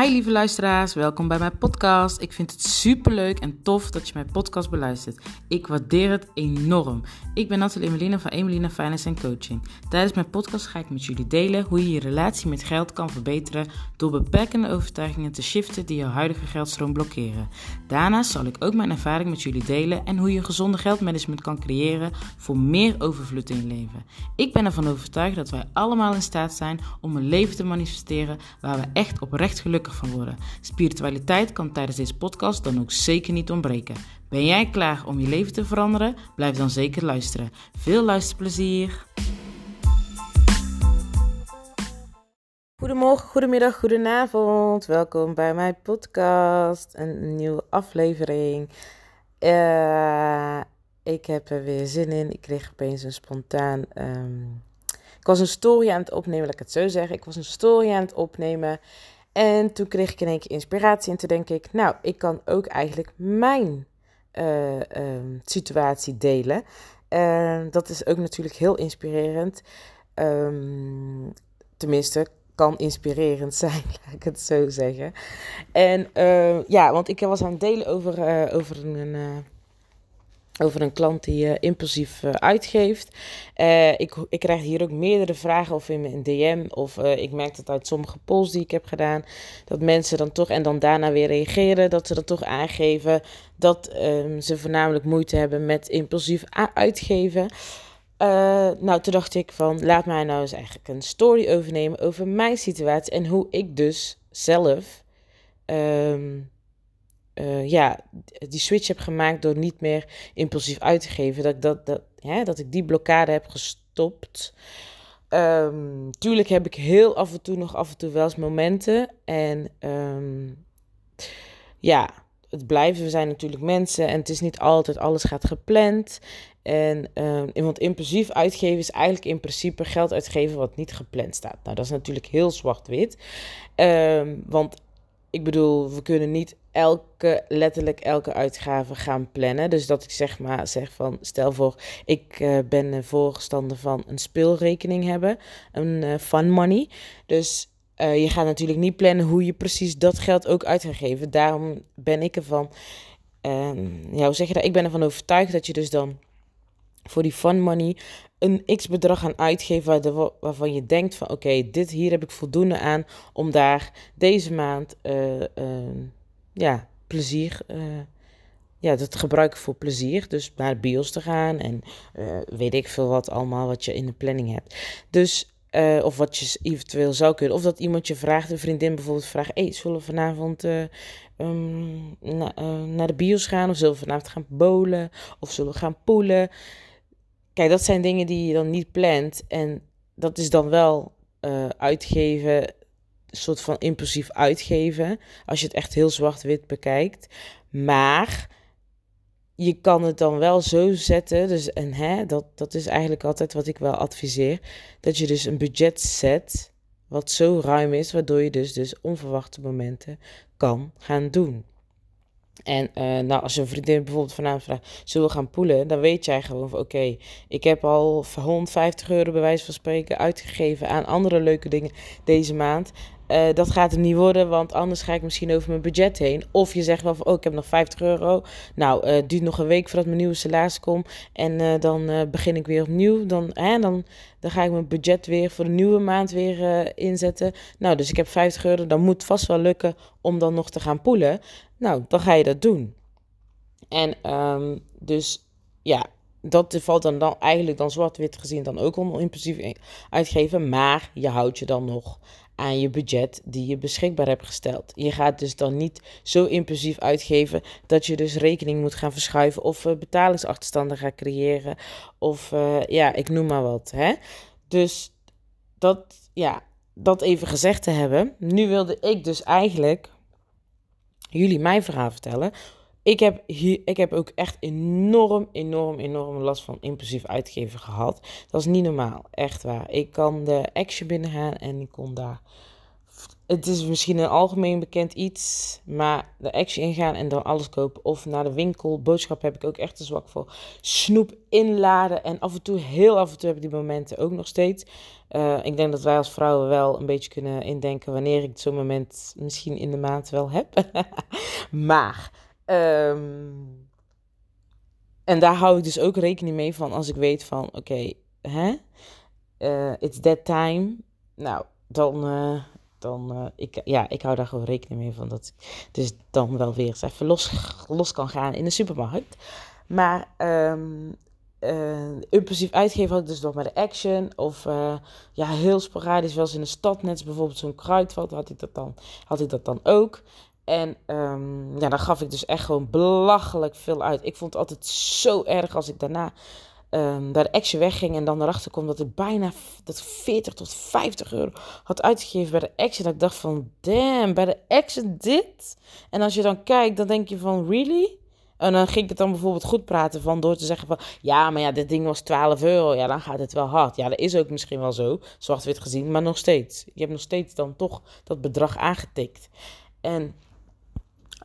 Hi lieve luisteraars, welkom bij mijn podcast. Ik vind het super leuk en tof dat je mijn podcast beluistert. Ik waardeer het enorm. Ik ben Nathalie Emelina van Emelina Finance Coaching. Tijdens mijn podcast ga ik met jullie delen hoe je je relatie met geld kan verbeteren door beperkende overtuigingen te shiften die jouw huidige geldstroom blokkeren. Daarnaast zal ik ook mijn ervaring met jullie delen en hoe je gezonde geldmanagement kan creëren voor meer overvloed in je leven. Ik ben ervan overtuigd dat wij allemaal in staat zijn om een leven te manifesteren waar we echt oprecht gelukkig van worden. Spiritualiteit kan tijdens deze podcast dan ook zeker niet ontbreken. Ben jij klaar om je leven te veranderen? Blijf dan zeker luisteren. Veel luisterplezier! Goedemorgen, goedemiddag, goedenavond. Welkom bij mijn podcast. Een nieuwe aflevering. Uh, ik heb er weer zin in. Ik kreeg opeens een spontaan. Um... Ik was een story aan het opnemen, laat ik het zo zeggen. Ik was een story aan het opnemen. En toen kreeg ik in één keer inspiratie en toen denk ik, nou, ik kan ook eigenlijk mijn uh, situatie delen. En dat is ook natuurlijk heel inspirerend. Um, tenminste, kan inspirerend zijn, laat ik het zo zeggen. En uh, ja, want ik was aan het delen over, uh, over een, over een klant die uh, impulsief uh, uitgeeft. Uh, ik, ik krijg hier ook meerdere vragen of in mijn DM. Of ik merk dat uit sommige polls die ik heb gedaan. Dat mensen dan toch en dan daarna weer reageren. Dat ze dan toch aangeven dat um, ze voornamelijk moeite hebben met impulsief uitgeven. nou, toen dacht ik van laat mij nou eens eigenlijk een story overnemen over mijn situatie. En hoe ik dus zelf... Um, uh, ja, die switch heb gemaakt door niet meer impulsief uit te geven. Dat, dat, dat, hè, dat ik die blokkade heb gestopt. Um, tuurlijk heb ik heel af en toe nog af en toe wel eens momenten. En um, ja, het blijven. We zijn natuurlijk mensen en het is niet altijd alles gaat gepland. En um, want impulsief uitgeven is eigenlijk in principe geld uitgeven wat niet gepland staat. Nou, dat is natuurlijk heel zwart-wit. Want ik bedoel, we kunnen niet elke, letterlijk elke uitgave gaan plannen. Dus dat ik zeg maar zeg van, stel voor, ik uh, ben voorstander van een speelrekening hebben, een uh, fun money. Dus uh, je gaat natuurlijk niet plannen hoe je precies dat geld ook uit gaat geven. Daarom ben ik ervan, ja, hoe zeg je dat? Ik ben ervan overtuigd dat je dus dan voor die fun money een x bedrag gaan uitgeven waarvan je denkt van oké, dit hier heb ik voldoende aan om daar deze maand uh, uh, ja, plezier, uh, ja, dat gebruiken voor plezier. Dus naar bios te gaan en weet ik veel wat allemaal wat je in de planning hebt. Dus of wat je eventueel zou kunnen. Of dat iemand je vraagt, een vriendin bijvoorbeeld vraagt: hey, zullen we vanavond na, naar de bios gaan? Of zullen we vanavond gaan bowlen? Of zullen we gaan poelen? Kijk, dat zijn dingen die je dan niet plant. En dat is dan wel uh, uitgeven, een soort van impulsief uitgeven. Als je het echt heel zwart-wit bekijkt. Maar je kan het dan wel zo zetten. Dus, en hè, dat, dat is eigenlijk altijd wat ik wel adviseer. Dat je dus een budget zet. Wat zo ruim is, waardoor je dus, dus onverwachte momenten kan gaan doen. En uh, nou, als een vriendin bijvoorbeeld vanavond vraagt, zullen we gaan poelen? Dan weet jij gewoon van, oké, ik heb al 150 euro bij wijze van spreken uitgegeven aan andere leuke dingen deze maand. Uh, dat gaat er niet worden, want anders ga ik misschien over mijn budget heen. Of je zegt wel oh, ik heb nog 50 euro. Nou, uh, het duurt nog een week voordat mijn nieuwe salaris komt. En uh, dan begin ik weer opnieuw. Dan, hè, dan, dan ga ik mijn budget weer voor de nieuwe maand weer inzetten. Nou, dus ik heb 50 euro. Dan moet vast wel lukken om dan nog te gaan poelen. Nou, dan ga je dat doen. En um, dus ja, dat valt dan, dan eigenlijk dan zwart-wit gezien dan ook om impulsief uitgeven. Maar je houdt je dan nog aan je budget die je beschikbaar hebt gesteld. Je gaat dus dan niet zo impulsief uitgeven dat je dus rekening moet gaan verschuiven of uh, betalingsachterstanden gaat creëren of uh, ja, ik noem maar wat. Hè? Dus dat, ja, dat even gezegd te hebben. Nu wilde ik dus eigenlijk jullie mijn verhaal vertellen. Ik heb, hier, ik heb ook echt enorm, enorm, enorm last van impulsief uitgeven gehad. Dat is niet normaal, echt waar. Ik kan de action binnengaan en ik kon daar het is misschien een algemeen bekend iets, maar de action ingaan en dan alles kopen. Of naar de winkel, boodschap heb ik ook echt te zwak voor. Snoep inladen en af en toe, heel af en toe heb ik die momenten ook nog steeds. Uh, ik denk dat wij als vrouwen wel een beetje kunnen indenken wanneer ik zo'n moment misschien in de maand wel heb. maar, um, en daar hou ik dus ook rekening mee van als ik weet van, oké, hè, uh, it's that time. Nou, dan, uh, dan uh, ik, ja, ik hou daar gewoon rekening mee van dat ik dus dan wel weer eens even los, los kan gaan in de supermarkt. Maar um, impulsief uitgeven had ik dus nog met de action. Of ja, heel sporadisch wel eens in de stad. Net bijvoorbeeld zo'n kruidvat had ik dat dan, had ik dat dan ook. En um, ja, dan gaf ik dus echt gewoon belachelijk veel uit. Ik vond het altijd zo erg als ik daarna um, de action wegging en dan erachter kwam dat ik bijna dat 40 tot 50 euro had uitgegeven bij de action. Dat ik dacht van, damn, bij de action dit? En als je dan kijkt, dan denk je van, really? En dan ging ik het dan bijvoorbeeld goed praten van door te zeggen van... Ja, maar ja, dit ding was 12 euro. Ja, dan gaat het wel hard. Ja, dat is ook misschien wel zo, zwart-wit gezien. Maar nog steeds. Je hebt nog steeds dan toch dat bedrag aangetikt. En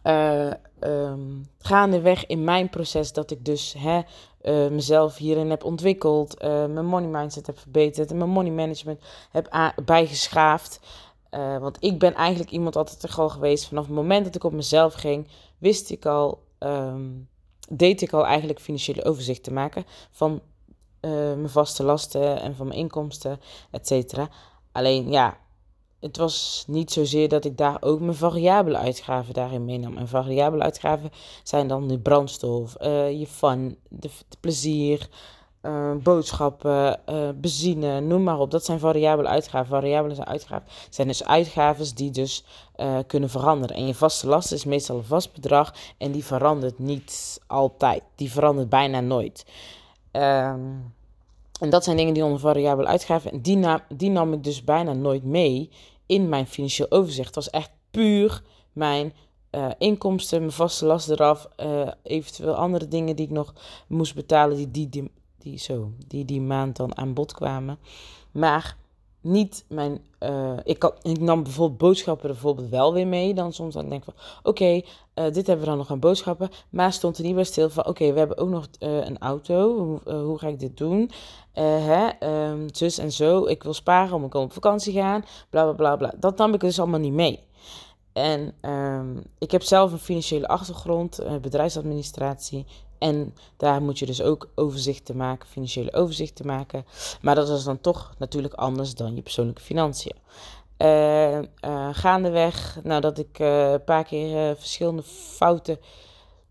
uh, um, gaandeweg in mijn proces dat ik dus hè, uh, mezelf hierin heb ontwikkeld, uh, mijn money mindset heb verbeterd en mijn money management heb bijgeschaafd. Want ik ben eigenlijk iemand altijd er gewoon geweest. Vanaf het moment dat ik op mezelf ging, wist ik al, um, deed ik al eigenlijk financiële overzicht te maken van mijn vaste lasten en van mijn inkomsten, et cetera. Alleen ja, het was niet zozeer dat ik daar ook mijn variabele uitgaven daarin meenam. En variabele uitgaven zijn dan de brandstof, uh, je fun, de, plezier, uh, boodschappen, uh, benzine, noem maar op. Dat zijn variabele uitgaven. Variabele zijn uitgaven. zijn dus uitgaven die dus kunnen veranderen. En je vaste last is meestal een vast bedrag en die verandert niet altijd. Die verandert bijna nooit. Um, en dat zijn dingen die onder variabele uitgaven. En die, na, die nam ik dus bijna nooit mee in mijn financieel overzicht. Het was echt puur mijn uh, inkomsten, mijn vaste last eraf. Uh, eventueel andere dingen die ik nog moest betalen, die die, die, die, zo, die die maand dan aan bod kwamen. Maar niet mijn. Uh, ik, kan, ik nam bijvoorbeeld boodschappen bijvoorbeeld wel weer mee. Dan soms dan denk ik van: oké, uh, dit hebben we dan nog aan boodschappen. Maar stond er niet bij stil van: oké, we hebben ook nog uh, een auto. Hoe, hoe, ga ik dit doen? hè, um, zus en zo. Ik wil sparen om ik op vakantie gaan. Bla bla bla bla. Dat nam ik dus allemaal niet mee. En um, ik heb zelf een financiële achtergrond, bedrijfsadministratie. En daar moet je dus ook overzichten maken, financiële overzichten maken. Maar dat is dan toch natuurlijk anders dan je persoonlijke financiën. Uh, uh, gaandeweg, nadat ik uh, een paar keer verschillende foute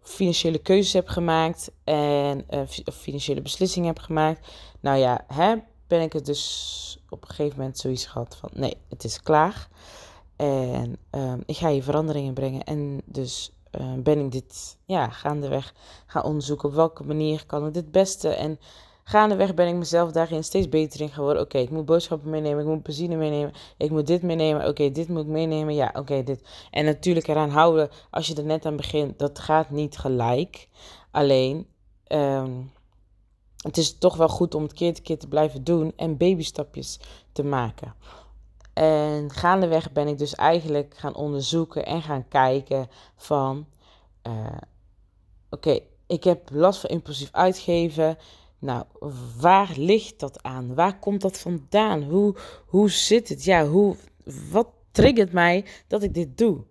financiële keuzes heb gemaakt en financiële beslissingen heb gemaakt, nou ja, hè, ben ik het dus op een gegeven moment zoiets gehad van nee, het is klaar. En ehm, ik ga hier veranderingen brengen. En dus uh, ben ik dit ja, gaandeweg gaan onderzoeken. Op welke manier kan ik dit beste? En gaandeweg ben ik mezelf daarin steeds beter in geworden. Oké, ik moet boodschappen meenemen, ik moet benzine meenemen, ik moet dit meenemen. Oké, dit moet ik meenemen. Ja, oké, dit. En natuurlijk eraan houden, als je er net aan begint, dat gaat niet gelijk. Alleen, um, het is toch wel goed om het keer te keer te blijven doen en babystapjes te maken. En gaandeweg ben ik dus eigenlijk gaan onderzoeken en gaan kijken van, uh, oké, ik heb last van impulsief uitgeven. Nou, waar ligt dat aan? Waar komt dat vandaan? Hoe, hoe zit het? Ja, hoe, wat triggert mij dat ik dit doe?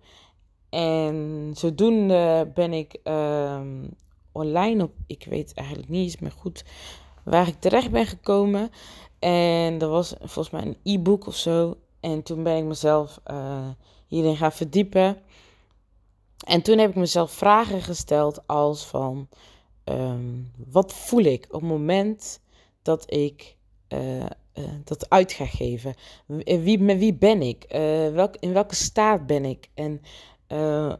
En zodoende ben ik um, online op, ik weet eigenlijk niet eens meer goed waar ik terecht ben gekomen. En er was volgens mij een e-book of zo. En toen ben ik mezelf uh, hierin gaan verdiepen. En toen heb ik mezelf vragen gesteld als van... Um, wat voel ik op het moment dat ik uh, uh, dat uit ga geven? Wie, met wie ben ik? welk, in welke staat ben ik? En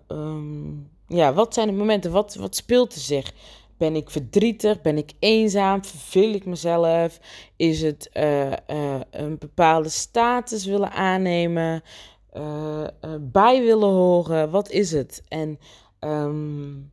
um, ja, wat zijn de momenten? Wat, wat speelt er zich? Ben ik verdrietig? Ben ik eenzaam? Verveel ik mezelf? Is het uh, uh, een bepaalde status willen aannemen? Uh, bij willen horen? Wat is het? En um,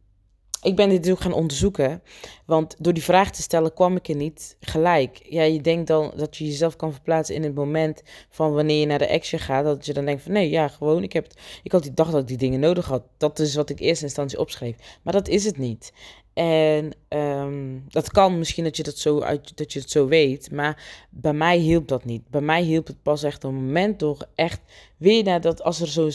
ik ben dit ook gaan onderzoeken. Want door die vraag te stellen kwam ik er niet gelijk. Ja, je denkt dan dat je jezelf kan verplaatsen in het moment van wanneer je naar de action gaat. Dat je dan denkt van nee, ja, gewoon. Ik, heb ik had die dag dat ik die dingen nodig had. Dat is wat ik in eerste instantie opschreef. Maar dat is het niet. En ehm, dat kan misschien dat je, dat, zo uit, dat je het zo weet, maar bij mij hielp dat niet. Bij mij hielp het pas echt een moment door echt weer naar dat als er zo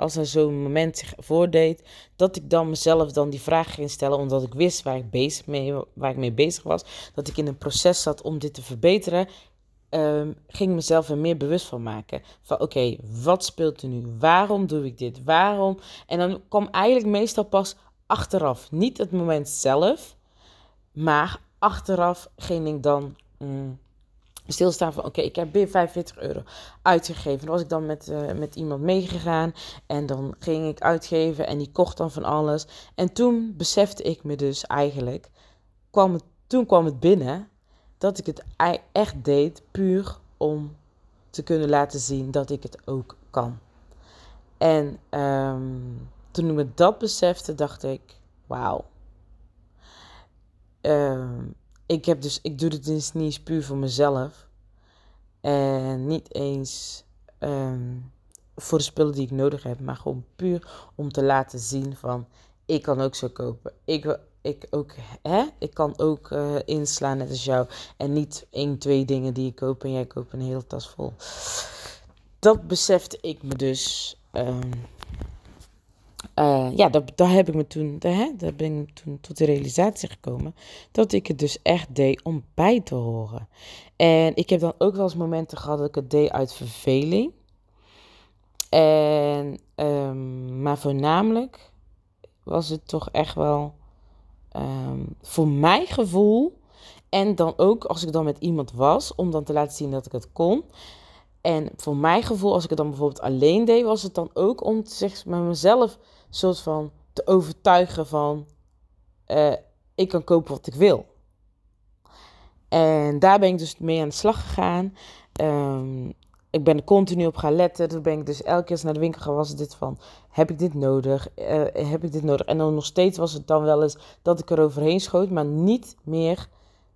als er zo'n moment zich voordeed, dat ik dan mezelf dan die vraag ging stellen, omdat ik wist waar ik, bezig mee, waar ik mee bezig was, dat ik in een proces zat om dit te verbeteren, um, ging mezelf er meer bewust van maken. Van oké, wat speelt er nu? Waarom doe ik dit? Waarom? En dan kwam eigenlijk meestal pas achteraf, niet het moment zelf, maar achteraf ging ik dan... Mm, stilstaan van oké, ik heb weer 45 euro uitgegeven. Dan was ik dan met, uh, met iemand meegegaan en dan ging ik uitgeven en die kocht dan van alles. En toen besefte ik me dus eigenlijk, kwam het, toen kwam het binnen dat ik het echt deed puur om te kunnen laten zien dat ik het ook kan. En um, toen ik me dat besefte, dacht ik, wauw. Um, ik, heb dus, ik doe dit dus niet eens puur voor mezelf. En niet eens ehm, voor de spullen die ik nodig heb. Maar gewoon puur om te laten zien van... Ik kan ook zo kopen. Ik, ik, ook, hè? ik kan ook uh, inslaan net als jou. En niet één, twee dingen die ik koop en jij koopt een hele tas vol. Dat besefte ik me dus... Um, uh, ja, dat, daar heb ik me toen, hè, daar ben ik toen tot de realisatie gekomen dat ik het dus echt deed om bij te horen. En ik heb dan ook wel eens momenten gehad dat ik het deed uit verveling. En, um, maar voornamelijk was het toch echt wel um, voor mijn gevoel. En dan ook als ik dan met iemand was, om dan te laten zien dat ik het kon. En voor mijn gevoel, als ik het dan bijvoorbeeld alleen deed, was het dan ook om zich met mezelf soort van te overtuigen van uh, ik kan kopen wat ik wil. En daar ben ik dus mee aan de slag gegaan. Um, ik ben er continu op gaan letten. Toen ben ik dus elke keer naar de winkel gaan, was dit van, heb ik dit nodig? Uh, heb ik dit nodig? En dan nog steeds was het dan wel eens dat ik er overheen schoot, maar niet meer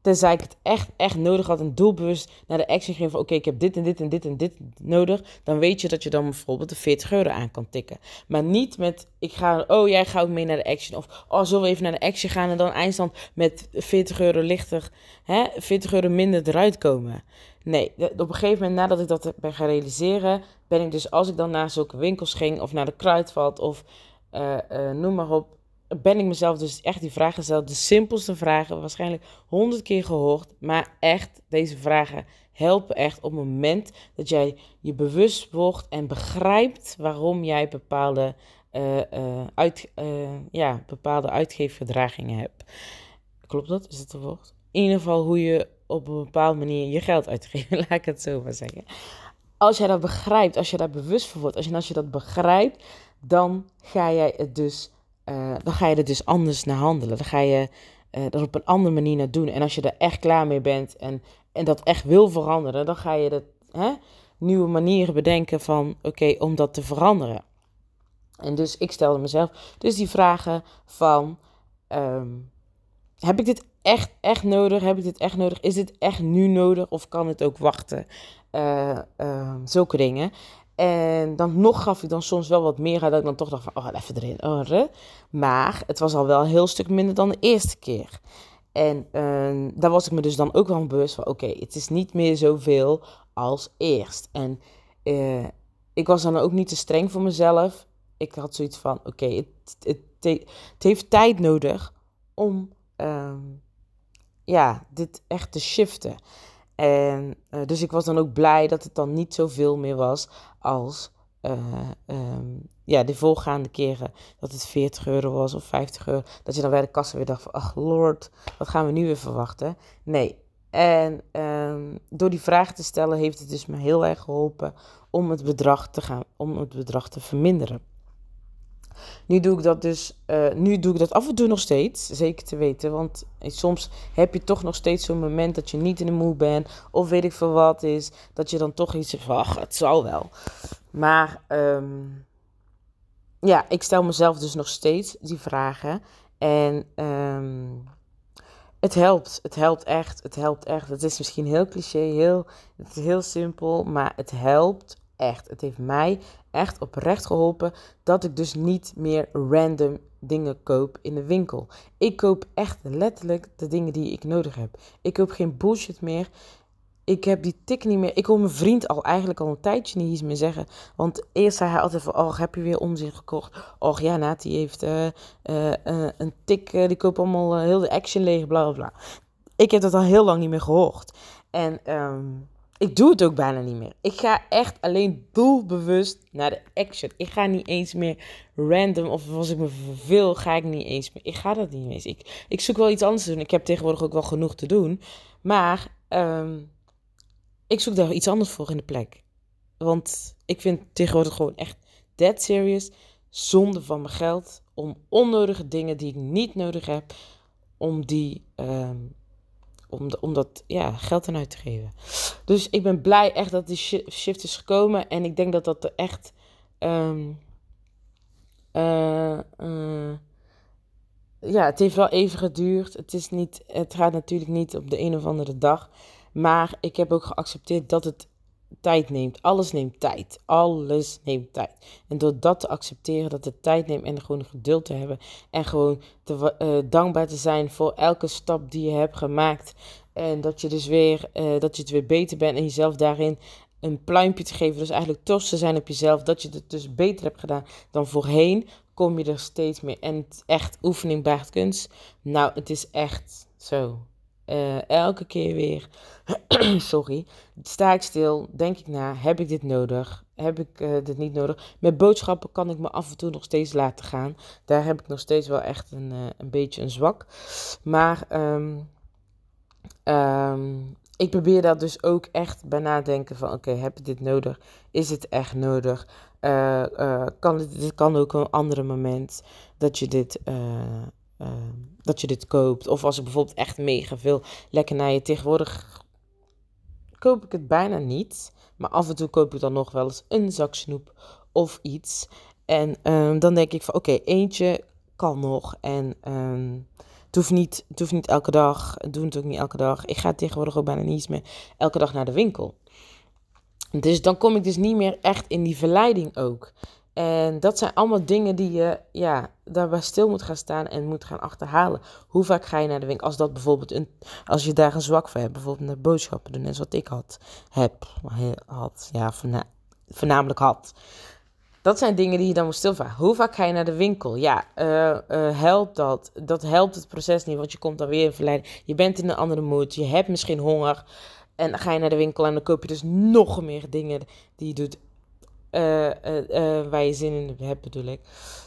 Tenzij ik het echt, echt nodig had en doelbewust naar de action ging van oké, ik heb dit en dit en dit en dit nodig. Dan weet je dat je dan bijvoorbeeld de 40 euro aan kan tikken. Maar niet met ik ga, oh jij gaat ook mee naar de action. Of oh zullen we even naar de action gaan en dan eindstand met 40 euro lichter, hè, 40 euro minder eruit komen. Nee, op een gegeven moment nadat ik dat ben gaan realiseren, ben ik dus als ik dan naar zulke winkels ging of naar de kruidvat of uh, uh, noem maar op, ben ik mezelf dus echt die vragen gesteld. De simpelste vragen, waarschijnlijk honderd keer gehoord. Maar echt, deze vragen helpen echt op het moment dat jij je bewust wordt en begrijpt waarom jij bepaalde, uh, uit, uh, ja, bepaalde uitgeefgedragingen hebt. Klopt dat? Is dat het woord? In ieder geval hoe je op een bepaalde manier je geld uitgeeft. Laat ik het zo maar zeggen. Als jij dat begrijpt, als je daar bewust van wordt, als je, als je dat begrijpt, dan ga jij het dus uh, dan ga je er dus anders naar handelen. Dan ga je uh, er op een andere manier naar doen. En als je er echt klaar mee bent en, en dat echt wil veranderen, dan ga je dat, hè, nieuwe manieren bedenken van oké, om dat te veranderen. En dus ik stelde mezelf dus die vragen van um, heb ik dit echt, echt nodig? Heb ik dit echt nodig? Is dit echt nu nodig of kan het ook wachten? Uh, uh, zulke dingen. En dan nog gaf ik dan soms wel wat meer uit. Dat ik dan toch dacht van, oh, even erin. Oh, maar het was al wel een heel stuk minder dan de eerste keer. En uh, daar was ik me dus dan ook wel bewust van, oké, het is niet meer zoveel als eerst. En uh, ik was dan ook niet te streng voor mezelf. Ik had zoiets van, oké, het, het, heeft tijd nodig om uh, ja, dit echt te shiften. En uh, dus ik was dan ook blij dat het dan niet zoveel meer was als uh, um, ja, de voorgaande keren. Dat het 40 euro was of 50 euro. Dat je dan bij de kassa weer dacht van, ach lord, wat gaan we nu weer verwachten? Nee. En um, door die vraag te stellen heeft het dus me heel erg geholpen om het bedrag te gaan, om het bedrag te verminderen. Nu doe ik dat dus, uh, nu doe ik dat af en toe nog steeds, zeker te weten. Want soms heb je toch nog steeds zo'n moment dat je niet in de moe bent, of weet ik veel wat is, dat je dan toch iets van, ach, het zal wel. Maar um, ja, ik stel mezelf dus nog steeds die vragen. En ehm, het helpt. Het helpt echt. Het helpt echt. Het is misschien heel cliché, heel, heel simpel, maar het helpt echt. Het heeft mij echt oprecht geholpen dat ik dus niet meer random dingen koop in de winkel. Ik koop echt letterlijk de dingen die ik nodig heb. Ik koop geen bullshit meer. Ik heb die tik niet meer. Ik hoor mijn vriend al eigenlijk al een tijdje niet iets meer zeggen. Want eerst zei hij altijd van, oh, heb je weer onzin gekocht? Och ja, Naat, die heeft uh, een tik, die koopt allemaal heel de action leeg, bla bla bla. Ik heb dat al heel lang niet meer gehoord. En um, ik doe het ook bijna niet meer. Ik ga echt alleen doelbewust naar de action. Ik ga niet eens meer random of als ik me verveel, ga ik niet eens meer. Ik ga dat niet eens. Ik, ik zoek wel iets anders te doen. Ik heb tegenwoordig ook wel genoeg te doen. Maar um, ik zoek daar iets anders voor in de plek. Want ik vind tegenwoordig gewoon echt dead serious. Zonde van mijn geld. Om onnodige dingen die ik niet nodig heb. Om die. Um, om, de, dat ja, geld aan uit te geven. Dus ik ben blij echt dat die shift is gekomen. En ik denk dat dat er echt. Um, uh, uh, ja, het heeft wel even geduurd. Het, is niet, het gaat natuurlijk niet op de een of andere dag. Maar ik heb ook geaccepteerd dat het tijd neemt. Alles neemt tijd. Alles neemt tijd. En door dat te accepteren dat het tijd neemt en gewoon geduld te hebben. En gewoon te, uh, dankbaar te zijn voor elke stap die je hebt gemaakt. En dat je dus weer, uh, dat je het weer beter bent en jezelf daarin een pluimpje te geven. Dus eigenlijk trots te zijn op jezelf. Dat je het dus beter hebt gedaan dan voorheen. Kom je er steeds meer. En echt oefening baart kunst. Nou, het is echt zo. Uh, elke keer weer, sorry, sta ik stil, denk ik na, heb ik dit nodig? Heb ik uh, dit niet nodig? Met boodschappen kan ik me af en toe nog steeds laten gaan. Daar heb ik nog steeds wel echt een, uh, een beetje een zwak. Maar um, um, ik probeer daar dus ook echt bij nadenken van... oké, heb ik dit nodig? Is het echt nodig? kan dit, dit kan ook een andere moment dat je dit Ehm, dat je dit koopt. Of als ik bijvoorbeeld echt mega veel lekker naar je tegenwoordig koop ik het bijna niet. Maar af en toe koop ik dan nog wel eens een zak snoep of iets. En um, dan denk ik van oké, eentje kan nog. En um, het, hoeft niet, het hoeft niet elke dag. Doe het ook niet elke dag. Ik ga tegenwoordig ook bijna niet meer elke dag naar de winkel. Dus dan kom ik dus niet meer echt in die verleiding ook. En dat zijn allemaal dingen die je ja, daarbij stil moet gaan staan en moet gaan achterhalen. Hoe vaak ga je naar de winkel? Als dat bijvoorbeeld een, als je daar een zwak voor hebt, bijvoorbeeld naar boodschappen doen, net zoals ik had, heb, had, ja, voornamelijk had. Dat zijn dingen die je dan moet stilvragen. Hoe vaak ga je naar de winkel? Ja, uh, uh, helpt dat? Dat helpt het proces niet, want je komt dan weer in verleiding. Je bent in een andere mood, je hebt misschien honger. En dan ga je naar de winkel en dan koop je dus nog meer dingen die je doet uh, uh, waar je zin in hebt, bedoel ik.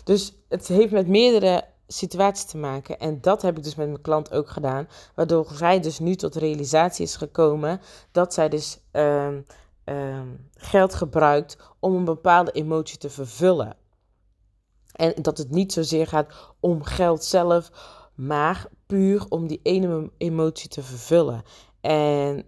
Dus het heeft met meerdere situaties te maken. En dat heb ik dus met mijn klant ook gedaan. Waardoor zij dus nu tot realisatie is gekomen dat zij dus uh, geld gebruikt om een bepaalde emotie te vervullen. En dat het niet zozeer gaat om geld zelf, maar puur om die ene emotie te vervullen. En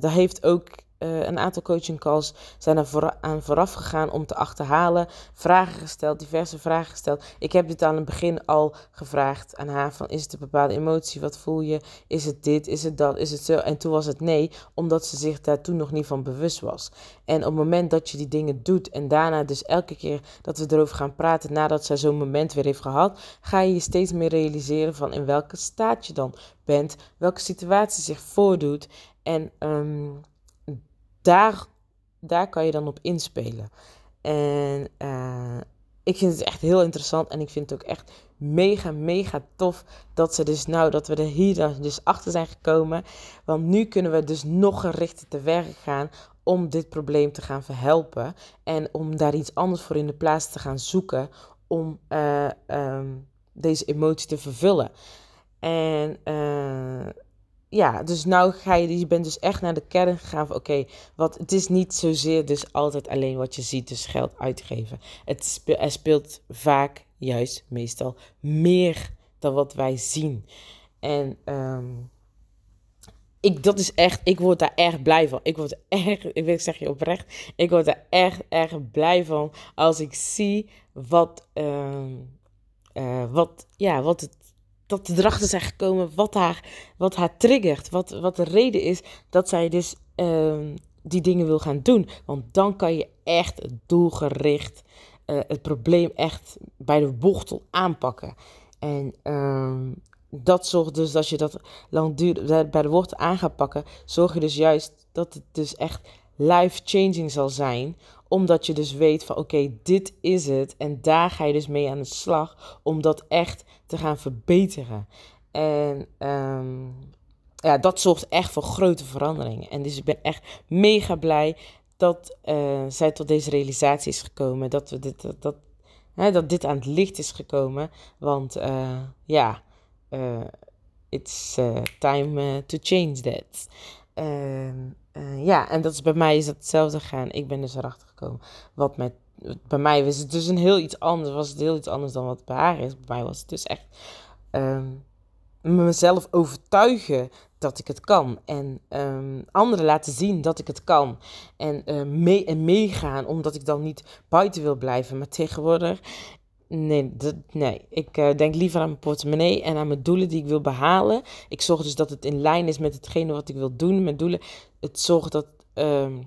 dat heeft ook uh, een aantal coaching calls zijn er aan vooraf gegaan om te achterhalen. Vragen gesteld, diverse vragen gesteld. Ik heb dit aan het begin al gevraagd aan haar: van, is het een bepaalde emotie? Wat voel je? Is het dit? Is het dat? Is het zo? En toen was het nee, omdat ze zich daar toen nog niet van bewust was. En op het moment dat je die dingen doet en daarna dus elke keer dat we erover gaan praten nadat zij zo'n moment weer heeft gehad, ga je je steeds meer realiseren van in welke staat je dan bent, welke situatie zich voordoet. En um, daar, daar kan je dan op inspelen. En uh, ik vind het echt heel interessant en ik vind het ook echt mega, mega tof dat ze dus nou, dat we er hier dus achter zijn gekomen. Want nu kunnen we dus nog gerichter te werk gaan om dit probleem te gaan verhelpen. En om daar iets anders voor in de plaats te gaan zoeken om uh, um, deze emotie te vervullen. En uh, ja, dus nou ga je, je bent dus echt naar de kern gegaan van oké, wat het is niet zozeer dus altijd alleen wat je ziet, dus geld uitgeven. Het speelt, speelt vaak, juist meestal, meer dan wat wij zien. En um, ik, dat is echt, ik word daar erg blij van. Ik word erg, ik wil zeg je oprecht, ik word daar erg, erg blij van als ik zie wat, um, uh, wat, ja, wat het dat erachter zijn gekomen wat haar, wat haar triggert. Wat, wat de reden is dat zij dus ehm, die dingen wil gaan doen. Want dan kan je echt doelgericht uh, het probleem echt bij de bochtel aanpakken. En ehm, dat zorgt dus, als je dat langdurig bij de wortel aan gaat pakken, zorg je dus juist dat het dus echt life-changing zal zijn. Omdat je dus weet van oké, dit is het. En daar ga je dus mee aan de slag om dat echt te gaan verbeteren. En um, ja, dat zorgt echt voor grote veranderingen. En dus ik ben echt mega blij dat uh, zij tot deze realisatie is gekomen. Dat, we dit, dat, dat, hè, dat dit aan het licht is gekomen. Want uh, ja, uh, it's time to change that. Ehm, ja, en dat is bij mij is dat hetzelfde gegaan. Ik ben dus erachter gekomen. Wat met, bij mij was het dus een heel iets anders. Was het heel iets anders dan wat bij haar is. Bij mij was het dus echt um, mezelf overtuigen dat ik het kan. En um, anderen laten zien dat ik het kan. En, uh, mee, en meegaan, omdat ik dan niet buiten wil blijven. Maar tegenwoordig, nee, dat, nee. ik uh, denk liever aan mijn portemonnee en aan mijn doelen die ik wil behalen. Ik zorg dus dat het in lijn is met hetgene wat ik wil doen. Mijn doelen, het zorgt dat... Um,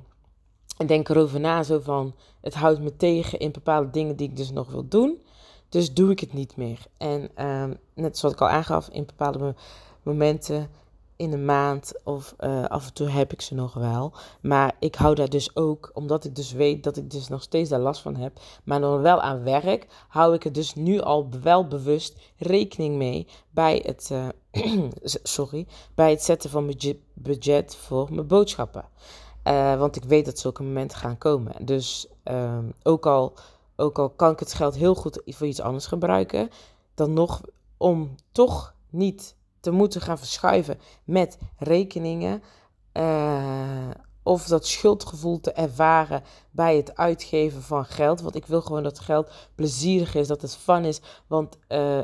ik denk erover na, zo van, het houdt me tegen in bepaalde dingen die ik dus nog wil doen. Dus doe ik het niet meer. En um, net zoals ik al aangaf, in bepaalde momenten in een maand of uh, af en toe heb ik ze nog wel. Maar ik hou daar dus ook, omdat ik dus weet dat ik dus nog steeds daar last van heb, maar nog wel aan werk, hou ik er dus nu al wel bewust rekening mee bij het, uh, sorry, bij het zetten van mijn budget voor mijn boodschappen. Uh, want ik weet dat zulke momenten gaan komen. Dus um, ook, al, ook al kan ik het geld heel goed voor iets anders gebruiken, dan nog om toch niet te moeten gaan verschuiven met rekeningen. Uh, of dat schuldgevoel te ervaren bij het uitgeven van geld. Want ik wil gewoon dat geld plezierig is, dat het fun is. Want uh,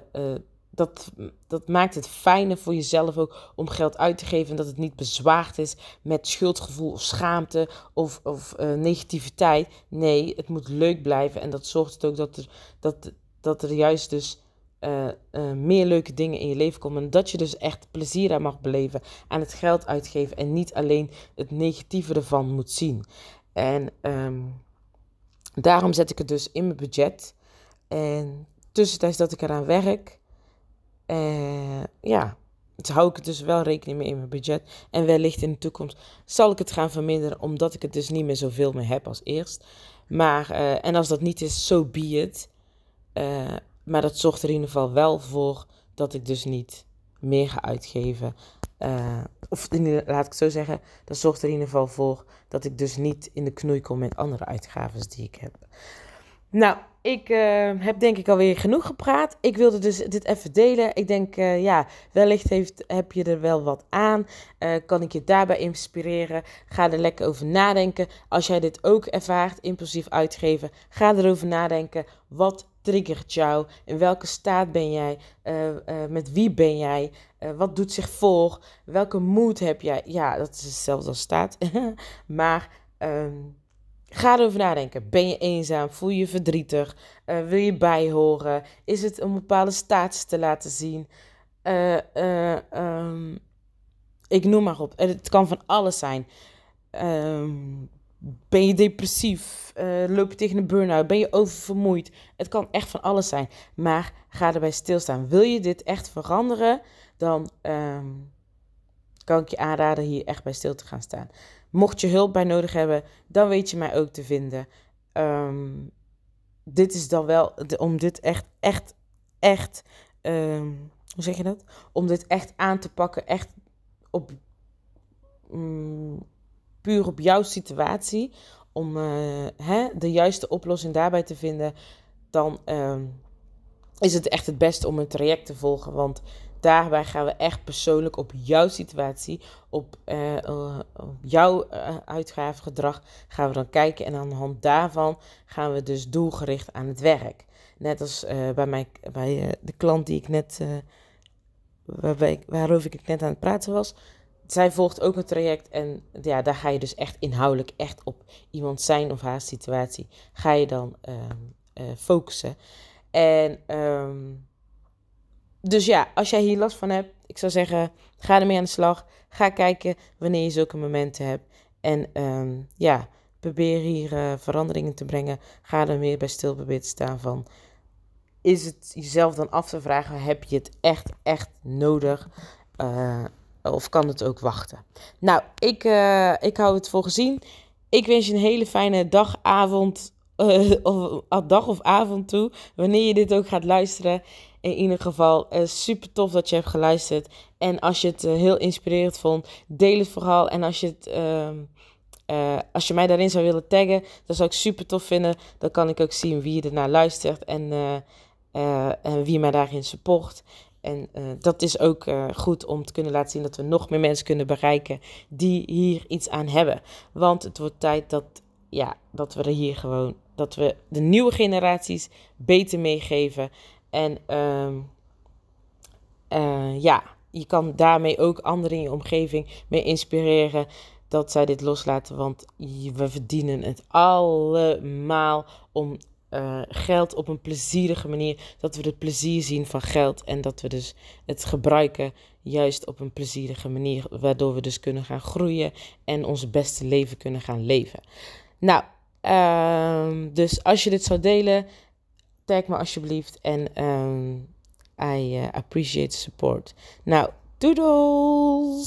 dat, dat maakt het fijner voor jezelf ook om geld uit te geven. En dat het niet bezwaard is met schuldgevoel of schaamte of, of negativiteit. Nee, het moet leuk blijven. En dat zorgt ook dat er, dat, dat er juist dus uh, uh, meer leuke dingen in je leven komen. En dat je dus echt plezier aan mag beleven aan het geld uitgeven. En niet alleen het negatieve ervan moet zien. En um, daarom zet ik het dus in mijn budget. En tussentijds dat ik eraan werk. Uh, ja, dus hou ik het dus wel rekening mee in mijn budget. En wellicht in de toekomst zal ik het gaan verminderen. Omdat ik het dus niet meer zoveel meer heb als eerst. Maar, en als dat niet is, so be it. Maar dat zorgt er in ieder geval wel voor dat ik dus niet meer ga uitgeven. Of laat ik het zo zeggen, dat zorgt er in ieder geval voor dat ik dus niet in de knoei kom met andere uitgaven die ik heb. Nou, ik uh, heb denk ik alweer genoeg gepraat. Ik wilde dus dit even delen. Ik denk, uh, ja, wellicht heeft, heb je er wel wat aan. Uh, kan ik je daarbij inspireren? Ga er lekker over nadenken. Als jij dit ook ervaart, impulsief uitgeven, ga erover nadenken. Wat triggert jou? In welke staat ben jij? met wie ben jij? wat doet zich voor? Welke moed heb jij? Ja, dat is hetzelfde als staat. maar... Um, Ga erover nadenken. Ben je eenzaam? Voel je verdrietig? Uh, wil je bijhoren? Is het om bepaalde status te laten zien? Uh, uh, um, ik noem maar op. Het kan van alles zijn. Um, ben je depressief? loop je tegen een burn-out? Ben je oververmoeid? Het kan echt van alles zijn. Maar ga erbij stilstaan. Wil je dit echt veranderen? Dan um, kan ik je aanraden hier echt bij stil te gaan staan. Mocht je hulp bij nodig hebben, dan weet je mij ook te vinden. Um, dit is dan wel om dit echt, echt, echt. Um, hoe zeg je dat? Om dit echt aan te pakken, echt op. Um, puur op jouw situatie. Om uh, hè, de juiste oplossing daarbij te vinden. Dan is het echt het beste om een traject te volgen. Want daarbij gaan we echt persoonlijk op jouw situatie, op, uh, op jouw uh, uitgavengedrag gaan we dan kijken. En aan de hand daarvan gaan we dus doelgericht aan het werk. Net als bij, mij, bij de klant die ik net, waarover ik net aan het praten was. Zij volgt ook een traject en ja, daar ga je dus echt inhoudelijk echt op iemand zijn of haar situatie ga je dan ehm, focussen. En um, dus ja, als jij hier last van hebt, ik zou zeggen, ga ermee aan de slag. Ga kijken wanneer je zulke momenten hebt. En ehm, ja, probeer hier uh, veranderingen te brengen. Ga er meer bij stil te staan van. Is het jezelf dan af te vragen, heb je het echt, echt nodig? Uh, of kan het ook wachten? Nou, ik, uh, ik hou het voor gezien. Ik wens je een hele fijne dag, avond, uh, of, dag of avond toe. Wanneer je dit ook gaat luisteren. In ieder geval, uh, super tof dat je hebt geluisterd. En als je het heel inspirerend vond, deel het vooral. En als je, het, ehm, als je mij daarin zou willen taggen, dat zou ik super tof vinden. Dan kan ik ook zien wie ernaar luistert en, wie mij daarin support. En dat is ook goed om te kunnen laten zien dat we nog meer mensen kunnen bereiken die hier iets aan hebben. Want het wordt tijd dat, ja, dat we er hier gewoon, dat we de nieuwe generaties beter meegeven. En um, uh, ja, je kan daarmee ook anderen in je omgeving mee inspireren dat zij dit loslaten. Want we verdienen het allemaal om uh, geld op een plezierige manier. Dat we het plezier zien van geld en dat we dus het gebruiken juist op een plezierige manier. Waardoor we dus kunnen gaan groeien en ons beste leven kunnen gaan leven. Nou, uh, dus als je dit zou delen, tag me alsjeblieft. En um, I uh, appreciate support. Nou, doodles!